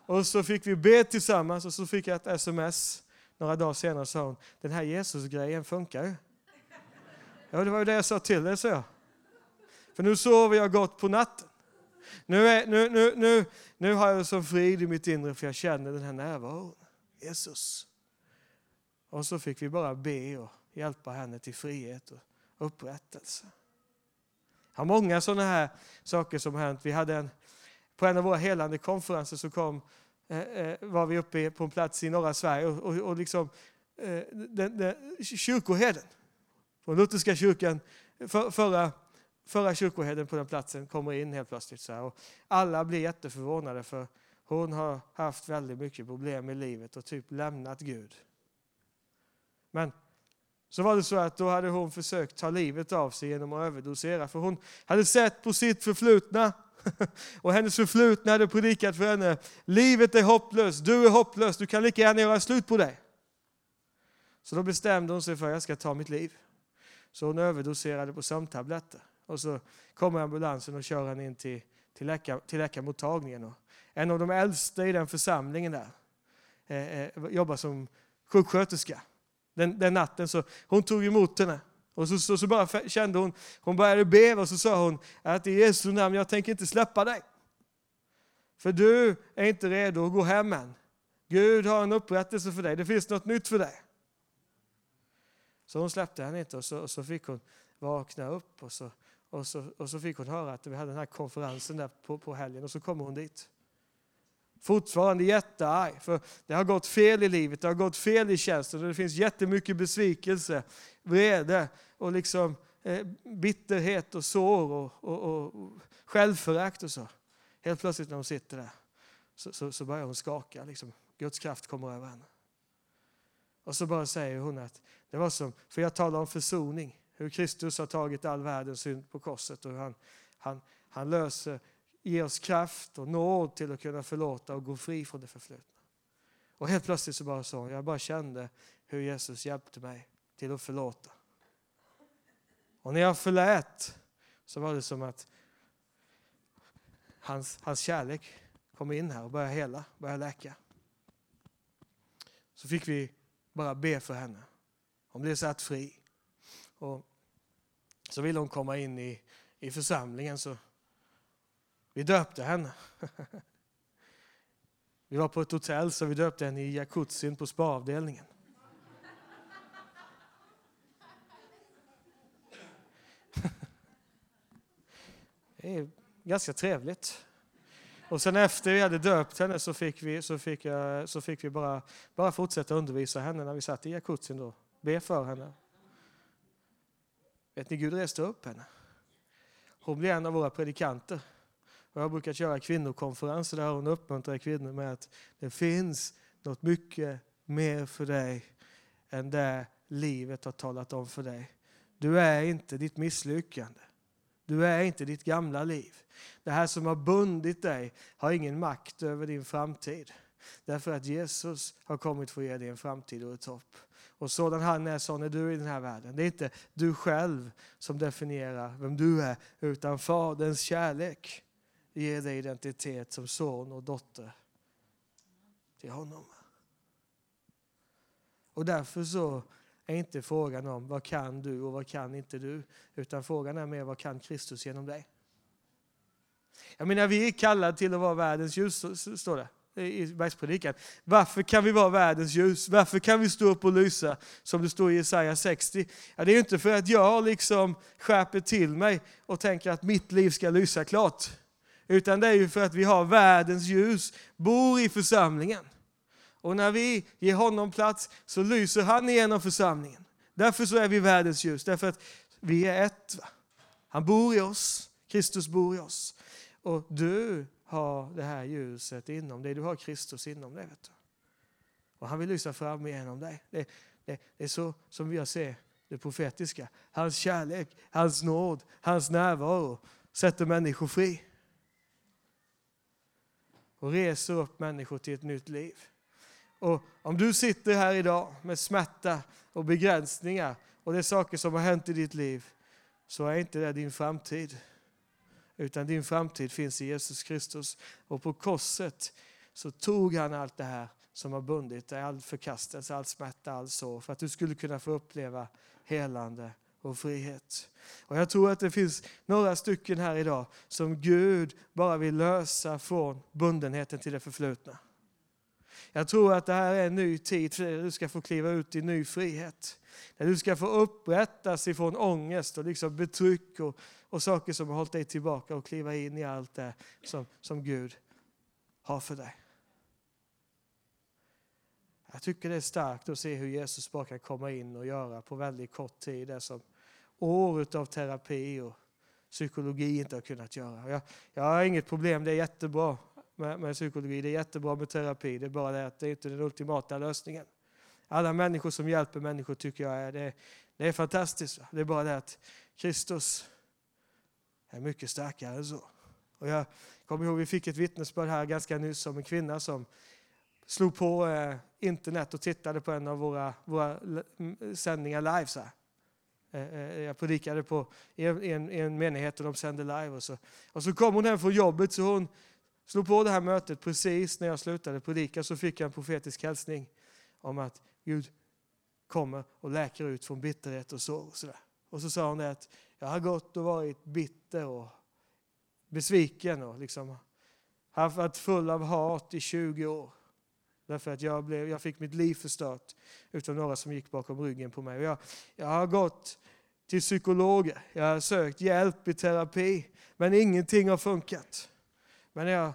Och så fick vi be tillsammans och så fick jag ett sms. Några dagar senare sa hon, den här Jesus-grejen funkar ju. Ja, det var ju det jag sa till dig, sa jag. För nu sover jag gott på natten. Nu, är, nu, nu, nu, nu har jag som frid i mitt inre för jag känner den här närvaron. Jesus. Och så fick vi bara be och hjälpa henne till frihet och upprättelse. Det har många sådana här saker som hänt. Vi hade en, på en av våra helande konferenser så kom, eh, eh var vi uppe på en plats i norra Sverige och, och, och liksom, eh, den, den, kyrkoherden från Lutherska kyrkan, för, förra, förra kyrkoherden på den platsen kommer in helt plötsligt. Så här, och alla blir jätteförvånade för hon har haft väldigt mycket problem i livet och typ lämnat Gud. Men så var det så att då hade hon försökt ta livet av sig genom att överdosera. För hon hade sett på sitt förflutna och hennes förflutna hade predikat för henne. Livet är hopplöst, du är hopplös, du kan lika gärna göra slut på dig. Så då bestämde hon sig för att jag ska ta mitt liv. Så hon överdoserade på sömntabletter. Och så kommer ambulansen och kör henne in till, till, läkar, till läkarmottagningen. Och en av de äldsta i den församlingen där eh, eh, jobbar som sjuksköterska den, den natten. Så hon tog emot henne. Och så, så, så bara kände hon, hon började be och så sa hon att i Jesu namn, jag tänker inte släppa dig. För du är inte redo att gå hem än. Gud har en upprättelse för dig, det finns något nytt för dig. Så hon släppte henne inte och så, och så fick hon vakna upp och så, och, så, och så fick hon höra att vi hade den här konferensen där på, på helgen och så kommer hon dit fortfarande jättearg. För det har gått fel i livet, det har gått fel i tjänsten och det finns jättemycket besvikelse, vrede och liksom eh, bitterhet och sår och, och, och, självförakt och så. Helt plötsligt när hon sitter där så, så, så börjar hon skaka. Liksom. Guds kraft kommer över henne. Och så bara säger hon att det var som, för jag talar om försoning, hur Kristus har tagit all världens synd på korset och hur han, han, han löser ge oss kraft och nåd till att kunna förlåta och gå fri från det förflutna. Och helt plötsligt så bara så, jag bara kände hur Jesus hjälpte mig till att förlåta. Och när jag förlät så var det som att hans, hans kärlek kom in här och började hela, började läka. Så fick vi bara be för henne. Hon blev satt fri. Och så ville hon komma in i, i församlingen så vi döpte henne. Vi var på ett hotell så vi döpte henne i jacuzzin på spaavdelningen. Det är ganska trevligt. Och sen efter vi hade döpt henne så fick vi, så fick jag, så fick vi bara, bara fortsätta undervisa henne när vi satt i jacuzzin då. Be för henne. Vet ni, Gud reste upp henne. Hon blev en av våra predikanter. Och jag brukat köra kvinnokonferenser där hon uppmuntrar kvinnor med att det finns något mycket mer för dig än det livet har talat om för dig. Du är inte ditt misslyckande. Du är inte ditt gamla liv. Det här som har bundit dig har ingen makt över din framtid. Därför att Jesus har kommit för att ge dig en framtid och ett hopp. Och sådan han är, sån är du i den här världen. Det är inte du själv som definierar vem du är, utan Faderns kärlek ger dig identitet som son och dotter till honom. Och därför så är inte frågan om vad kan du och vad kan inte du, utan frågan är mer vad kan Kristus genom dig? Jag menar, vi är kallade till att vara världens ljus, står det i bergspredikan. Varför kan vi vara världens ljus? Varför kan vi stå upp och lysa, som det står i Jesaja 60? Ja, det är inte för att jag liksom skärper till mig och tänker att mitt liv ska lysa klart. Utan det är ju för att vi har världens ljus, bor i församlingen. Och när vi ger honom plats så lyser han igenom församlingen. Därför så är vi världens ljus, därför att vi är ett. Va? Han bor i oss, Kristus bor i oss. Och du har det här ljuset inom dig, du har Kristus inom dig. Vet du. Och han vill lysa fram igenom dig. Det, det, det är så som jag ser det profetiska. Hans kärlek, hans nåd, hans närvaro sätter människor fri. Och reser upp människor till ett nytt liv. Och om du sitter här idag med smärta och begränsningar och det är saker som har hänt i ditt liv så är inte det din framtid. Utan din framtid finns i Jesus Kristus. Och på korset så tog han allt det här som har bundit dig, all förkastelse, all smärta, all sår, för att du skulle kunna få uppleva helande och frihet. Och Jag tror att det finns några stycken här idag som Gud bara vill lösa från bundenheten till det förflutna. Jag tror att det här är en ny tid för dig. Du ska få kliva ut i ny frihet. Där du ska få upprättas ifrån ångest och liksom betryck och, och saker som har hållit dig tillbaka och kliva in i allt det som, som Gud har för dig. Jag tycker det är starkt att se hur Jesus bara kan komma in och göra på väldigt kort tid det som år av terapi och psykologi inte har kunnat göra. Jag, jag har inget problem, det är jättebra med, med psykologi. Det är jättebra med terapi, det är bara det att det är inte är den ultimata lösningen. Alla människor som hjälper människor tycker jag är, det, det är fantastiskt. Det är bara det att Kristus är mycket starkare än så. Och jag kommer ihåg vi fick ett vittnesbörd här ganska nyss om en kvinna som slog på eh, internet och tittade på en av våra, våra sändningar live. Så här. Eh, eh, jag predikade på, i en, en menighet och de sände live. Och så, och så kom hon hem från jobbet så hon slog på det här mötet precis när jag slutade predika så fick jag en profetisk hälsning om att Gud kommer och läker ut från bitterhet och sår. Och, så, och så sa hon det att jag har gått och varit bitter och besviken och liksom haft varit full av hat i 20 år. Därför att jag, blev, jag fick mitt liv förstört utav några som gick bakom ryggen på mig. Jag, jag har gått till psykologer, jag har sökt hjälp i terapi, men ingenting har funkat. Men när jag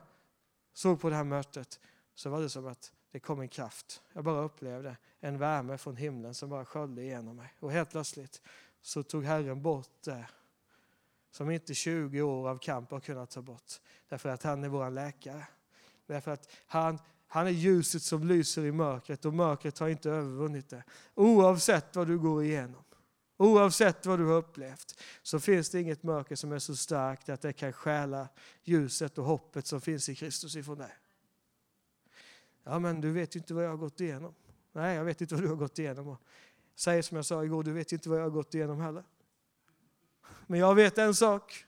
såg på det här mötet så var det som att det kom en kraft. Jag bara upplevde en värme från himlen som bara sköljde igenom mig. Och helt plötsligt så tog Herren bort det som inte 20 år av kamp har kunnat ta bort. Därför att han är vår läkare. Därför att han, han är ljuset som lyser i mörkret och mörkret har inte övervunnit det. Oavsett vad du går igenom. Oavsett vad du har upplevt så finns det inget mörker som är så starkt att det kan stjäla ljuset och hoppet som finns i Kristus ifrån dig. Ja, men du vet ju inte vad jag har gått igenom. Nej, jag vet inte vad du har gått igenom. Och säger som jag sa igår, du vet inte vad jag har gått igenom heller. Men jag vet en sak.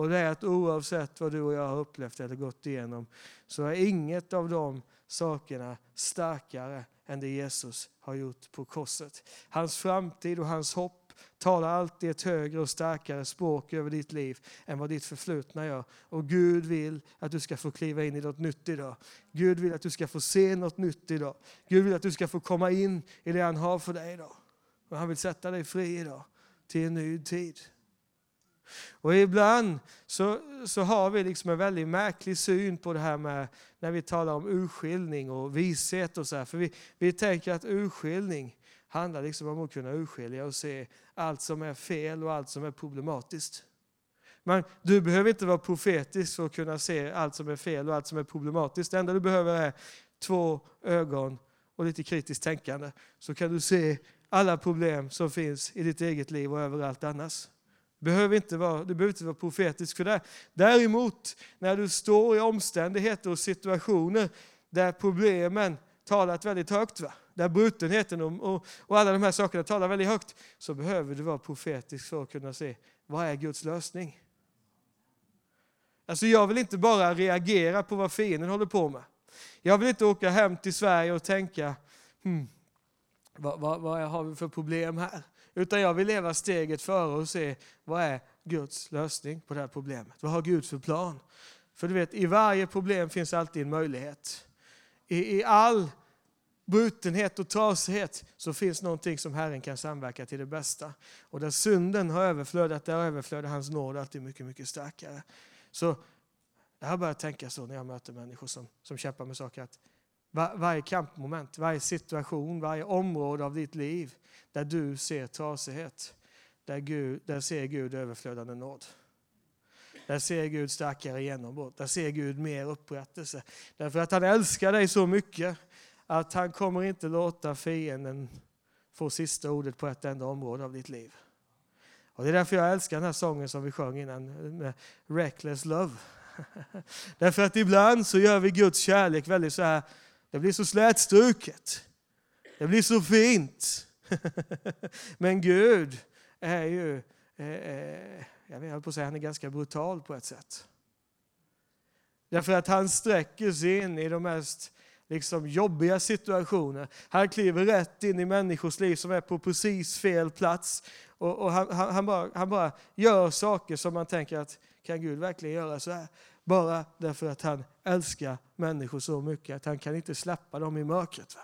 Och det är att oavsett vad du och jag har upplevt eller gått igenom så är inget av de sakerna starkare än det Jesus har gjort på korset. Hans framtid och hans hopp talar alltid ett högre och starkare språk över ditt liv än vad ditt förflutna gör. Och Gud vill att du ska få kliva in i något nytt idag. Gud vill att du ska få se något nytt idag. Gud vill att du ska få komma in i det han har för dig idag. Och han vill sätta dig fri idag till en ny tid. Och ibland så, så har vi liksom en väldigt märklig syn på det här med när vi talar om urskiljning och vishet och så här. För vi, vi tänker att urskiljning handlar liksom om att kunna urskilja och se allt som är fel och allt som är problematiskt. Men du behöver inte vara profetisk för att kunna se allt som är fel och allt som är problematiskt. Det enda du behöver är två ögon och lite kritiskt tänkande. Så kan du se alla problem som finns i ditt eget liv och överallt annars. Behöver inte vara, du behöver inte vara profetisk för det. Däremot, när du står i omständigheter och situationer där problemen talat väldigt högt, va? där brutenheten och, och, och alla de här sakerna talar väldigt högt, så behöver du vara profetisk för att kunna se vad är Guds lösning. Alltså jag vill inte bara reagera på vad fienden håller på med. Jag vill inte åka hem till Sverige och tänka, hmm, vad, vad, vad har vi för problem här? Utan jag vill leva steget före och se vad är Guds lösning på det här problemet. Vad har Gud för plan? För du vet, i varje problem finns alltid en möjlighet. I, i all brutenhet och trasighet så finns någonting som Herren kan samverka till det bästa. Och där synden har överflödat, där överflödar hans nåd alltid mycket, mycket starkare. Så jag har börjat tänka så när jag möter människor som, som kämpar med saker. Att var, varje kampmoment, varje situation, varje område av ditt liv där du ser trasighet, där, Gud, där ser Gud överflödande nåd. Där ser Gud starkare genombrott. Där ser Gud mer upprättelse. Därför att han älskar dig så mycket att han kommer inte låta fienden få sista ordet på ett enda område av ditt liv. Och Det är därför jag älskar den här sången som vi sjöng innan, med Reckless Love. därför att ibland så gör vi Guds kärlek väldigt så här, det blir så slätstruket. Det blir så fint. Men Gud är ju, eh, eh, jag höll på att säga, han är ganska brutal på ett sätt. Därför att han sträcker sig in i de mest liksom, jobbiga situationer. Han kliver rätt in i människors liv som är på precis fel plats. Och, och han, han, han, bara, han bara gör saker som man tänker att kan Gud verkligen göra så här? Bara därför att han älskar människor så mycket att han kan inte släppa dem i mörkret. Va?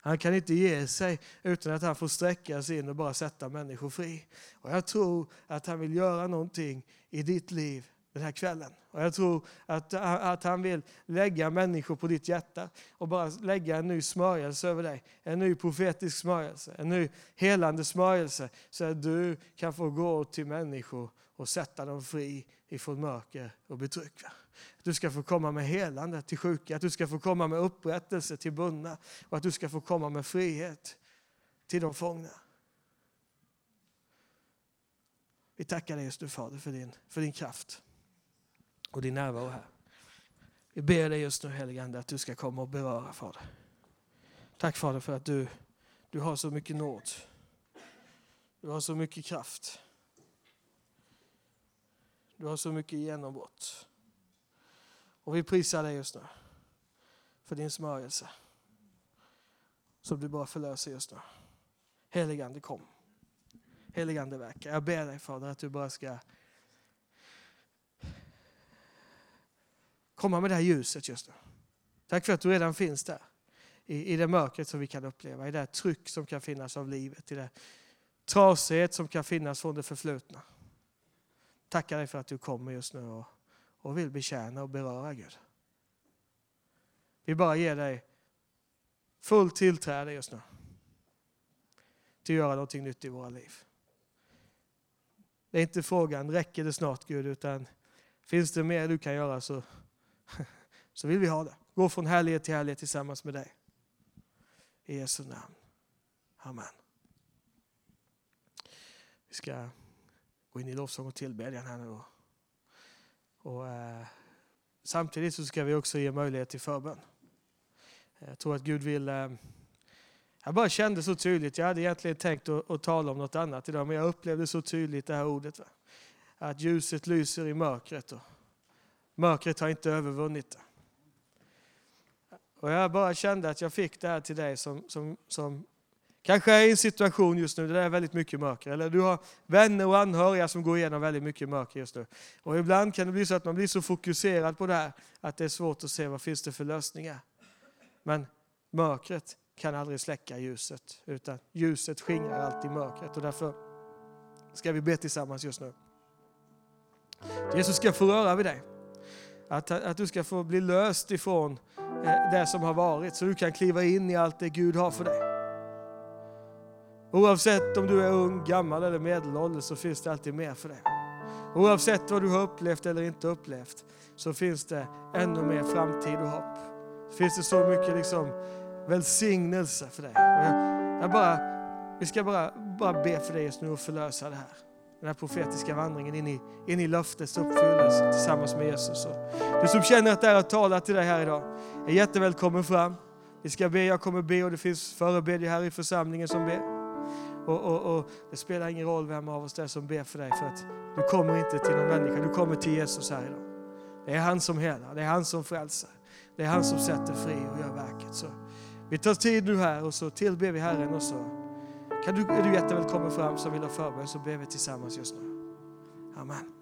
Han kan inte ge sig utan att han får sträcka sig in och bara sätta människor fri. Och jag tror att han vill göra någonting i ditt liv den här kvällen. Och jag tror att, att han vill lägga människor på ditt hjärta och bara lägga en ny smörjelse över dig. En ny profetisk smörjelse, en ny helande smörjelse så att du kan få gå till människor och sätta dem fri ifrån mörker och betryck. Att du ska få komma med helande till sjuka, att du ska få komma med upprättelse till bundna och att du ska få komma med frihet till de fångna. Vi tackar dig just nu Fader för din, för din kraft och din närvaro här. Vi ber dig just nu helige Ande att du ska komma och beröra Fader. Tack Fader för att du, du har så mycket nåd. Du har så mycket kraft. Du har så mycket genombrott. Och vi prisar dig just nu för din smörjelse som du bara förlöser just nu. Heligande kom. Heligande verkar. Jag ber dig Fader att du bara ska komma med det här ljuset just nu. Tack för att du redan finns där. I, I det mörkret som vi kan uppleva, i det tryck som kan finnas av livet, i det trasighet som kan finnas från det förflutna. Tackar dig för att du kommer just nu och, och vill betjäna och beröra Gud. Vi bara ger dig fullt tillträde just nu till att göra någonting nytt i våra liv. Det är inte frågan, räcker det snart Gud, utan finns det mer du kan göra så, så vill vi ha det. Gå från härlighet till härlighet tillsammans med dig. I Jesu namn. Amen. Vi ska gå in i lovsång och tillbedjan här nu. Och, eh, samtidigt så ska vi också ge möjlighet till förbön. Jag tror att Gud vill... Eh, jag bara kände så tydligt, jag hade egentligen tänkt att, att, tala om något annat idag, men jag upplevde så tydligt det här ordet. Va? Att ljuset lyser i mörkret och mörkret har inte övervunnit det. Och jag bara kände att jag fick det här till dig som, som, som kanske är i en situation just nu där det är väldigt mycket mörker. Eller du har vänner och anhöriga som går igenom väldigt mycket mörker just nu. Och ibland kan det bli så att man blir så fokuserad på det här att det är svårt att se vad finns det för lösningar. Men mörkret kan aldrig släcka ljuset, utan ljuset skingrar alltid mörkret. Och därför ska vi be tillsammans just nu. Jesus ska få röra vid dig. Att, att du ska få bli löst ifrån eh, det som har varit, så du kan kliva in i allt det Gud har för dig. Oavsett om du är ung, gammal eller medelålders så finns det alltid mer för dig. Oavsett vad du har upplevt eller inte upplevt så finns det ännu mer framtid och hopp. Det finns det så mycket liksom välsignelse för dig. Jag, jag bara, vi ska bara, bara be för dig just nu och förlösa det här. Den här profetiska vandringen in i, in i löftets uppfyllelse tillsammans med Jesus. Och du som känner att det här har talat till dig här idag är jättevälkommen fram. Vi ska be, jag kommer be och det finns förebedjare här i församlingen som ber. Och, och, och, Det spelar ingen roll vem av oss det är som ber för dig för att du kommer inte till någon människa, du kommer till Jesus här idag. Det är han som helar, det är han som frälser, Det är han som sätter fri och gör verket. Så vi tar tid nu här och så tillber vi Herren och så kan du, är du jättevälkommen fram som vill ha förbön så ber vi tillsammans just nu. Amen.